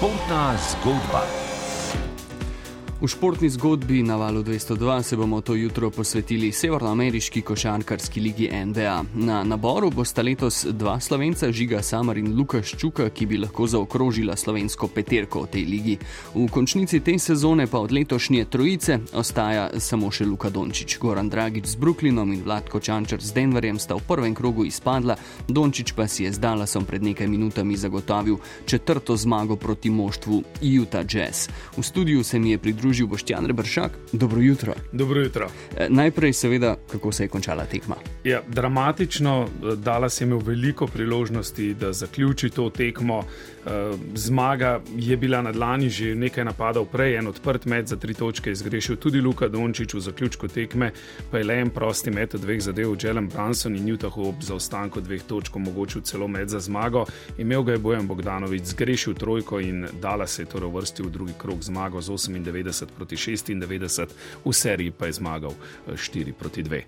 Pontas Goldbach. V športni zgodbi na valu 202 se bomo to jutro posvetili severnoameriški košarkarski ligi NBA. Na naboru bosta letos dva slovenca, Žiga Samar in Lukaš Čuka, ki bi lahko zaokrožila slovensko peterko v tej ligi. V končnici te sezone pa od letošnje trojice ostaja samo še Luka Dončić. Goran Dragič z Brooklynom in Vladko Čančar z Denverjem sta v prvem krogu izpadla, Dončić pa si je z Dallasom pred nekaj minutami zagotovil četrto zmago proti moštvu Utah Jazz. V studiu se mi je pridružil pridružil Boštjan Rebršak. Dobro jutro. Dobro jutro. E, najprej, seveda, kako se je končala tekma. Ja, dramatično, dala si imel veliko priložnosti, da zaključi to tekmo. E, zmaga je bila na dlani, že nekaj napadov prej, en odprt med za tri točke, izgrešil tudi Luka Dončić v zaključku tekme, pa je le en prosti met od dveh zadev, Jelen Branson in Newton ob zaostanku dveh točk omogočil celo med za zmago. Imel ga je Bojan Bogdanovič, zgrešil trojko in dala se je torej vrstil v drugi krok zmago z 98. 90 proti 96, v seriji pa je zmagal 4 eh, proti 2.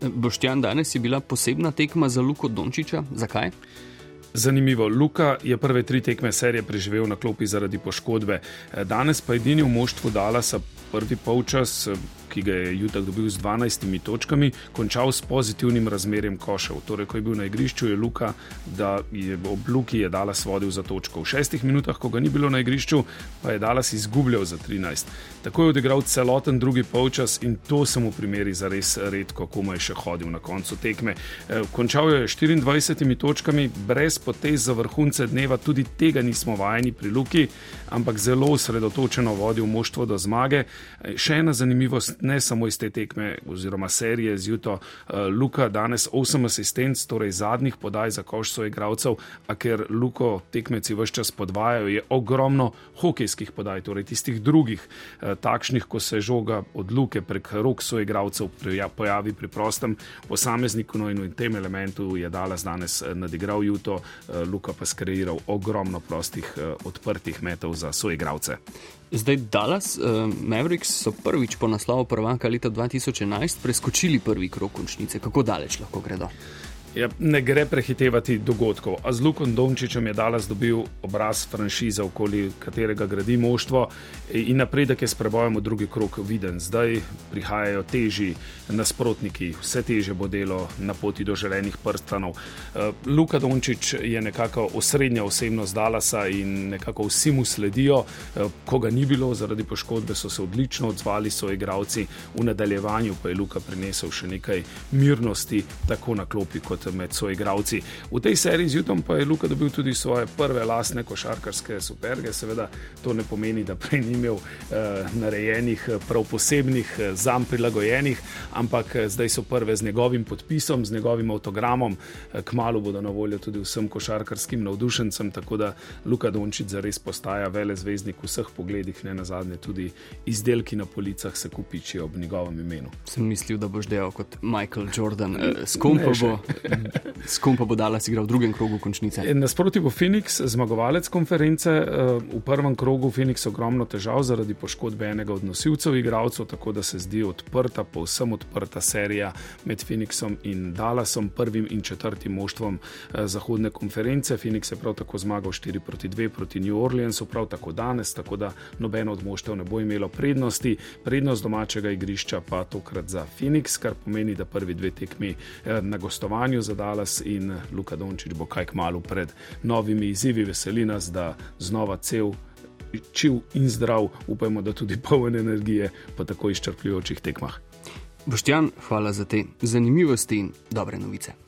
Boštjan, danes je bila posebna tekma za Luko Dončiča. Zakaj? Zanimivo, Luka je prve tri tekme serije preživel na klopi zaradi poškodbe. Eh, danes pa edini v moštvu Dalasa prvi polčas eh, ki ga je Jutak dobil z 12 točkami, končal s pozitivnim razmerjem košev. Torej, ko je bil na igrišču, je Luka, je ob Luki je Dalas vodil za točko. V šestih minutah, ko ga ni bilo na igrišču, pa je Dalas izgubljal za 13. Tako je odigral celoten drugi polčas in to sem v primeri za res redko, komu je še hodil na koncu tekme. E, končal je 24 točkami, brez potez za vrhunce dneva, tudi tega nismo vajeni pri Luki, ampak zelo osredotočeno vodil moštvo do zmage. E, še ena zanimivost, ne samo iz te tekme oziroma serije z Juto. Uh, Luka danes 8 asistentov, torej zadnjih podaj za koš svojih igralcev, a ker Luko tekmeci vse čas podvajajo, je ogromno hokejskih podaj, torej tistih drugih, uh, takšnih, ko se žoga od Luke prek rok svojih igralcev pojavi pri prostem posamezniku. No in v tem elementu je Dallas danes eh, nadigral Juto, Luka pa skreiral ogromno prostih odprtih metov za svoje igralce. Zdaj Dallas, uh, Mavericks so prvič po naslovu prvaka leta 2011 preskočili prvi krok končnice. Kako daleč lahko gredo? Ja, ne gre prehitevati dogodkov. A z Lukom Dončičem je Dallas dobil obraz franšize, okoli katerega gradi moštvo in napredek je s prebojem v drugi krok viden. Zdaj prihajajo težji nasprotniki, vse teže bo delo na poti do želenih prstanov. Eh, Luka Dončič je nekako osrednja osebnost Dallasa in nekako vsi mu sledijo. Eh, ko ga ni bilo zaradi poškodbe, so se odlično odzvali svoji igravci, v nadaljevanju pa je Luka prinesel še nekaj mirnosti, tako na klopi kot kot med svojimi igravci. V tej seriji z Jutom pa je Luka dobil tudi svoje prve lastne košarkarske superge. Seveda to ne pomeni, da prej ni imel eh, narejenih, eh, prav posebnih, eh, zam prilagojenih, ampak eh, zdaj so prve z njegovim podpisom, z njegovim avtogramom. Eh, kmalo bodo na voljo tudi vsem košarkarskim navdušencem, tako da Luka Dončić zares postaja vele zvezdnik v vseh pogledih, ne na zadnje tudi izdelki na policah se kupičijo ob njegovem imenu. Sem mislil, da boš delal kot Michael Jordan, eh, skompo bo. S kom pa bo Dallas igral v drugem krogu končnice? Nasproti bo Phoenix, zmagovalec konference. Eh, v prvem krogu Phoenix ogromno težav zaradi poškodbe enega od nosilcev igralcev, tako da se zdi odprta, povsem odprta serija med Phoenixom in Dallasom, prvim in četrtim moštvom eh, zahodne konference. Phoenix je prav tako zmagal 4 proti 2 proti New Orleansu, prav tako danes, tako da nobeno od moštev ne bo imelo prednosti. Prednost domačega igrišča pa tokrat za Phoenix, kar pomeni, da prvi dve tekmi eh, na gostovanju za Dallas in Luka Dončić bo kaj kmalo pred novimi izzivi. Veseli nas, da znova cel. Čiv in zdrav, upajmo, da tudi poln energije po tako izčrpljujočih tekmah. Boštjan, hvala za te zanimivosti in dobre novice.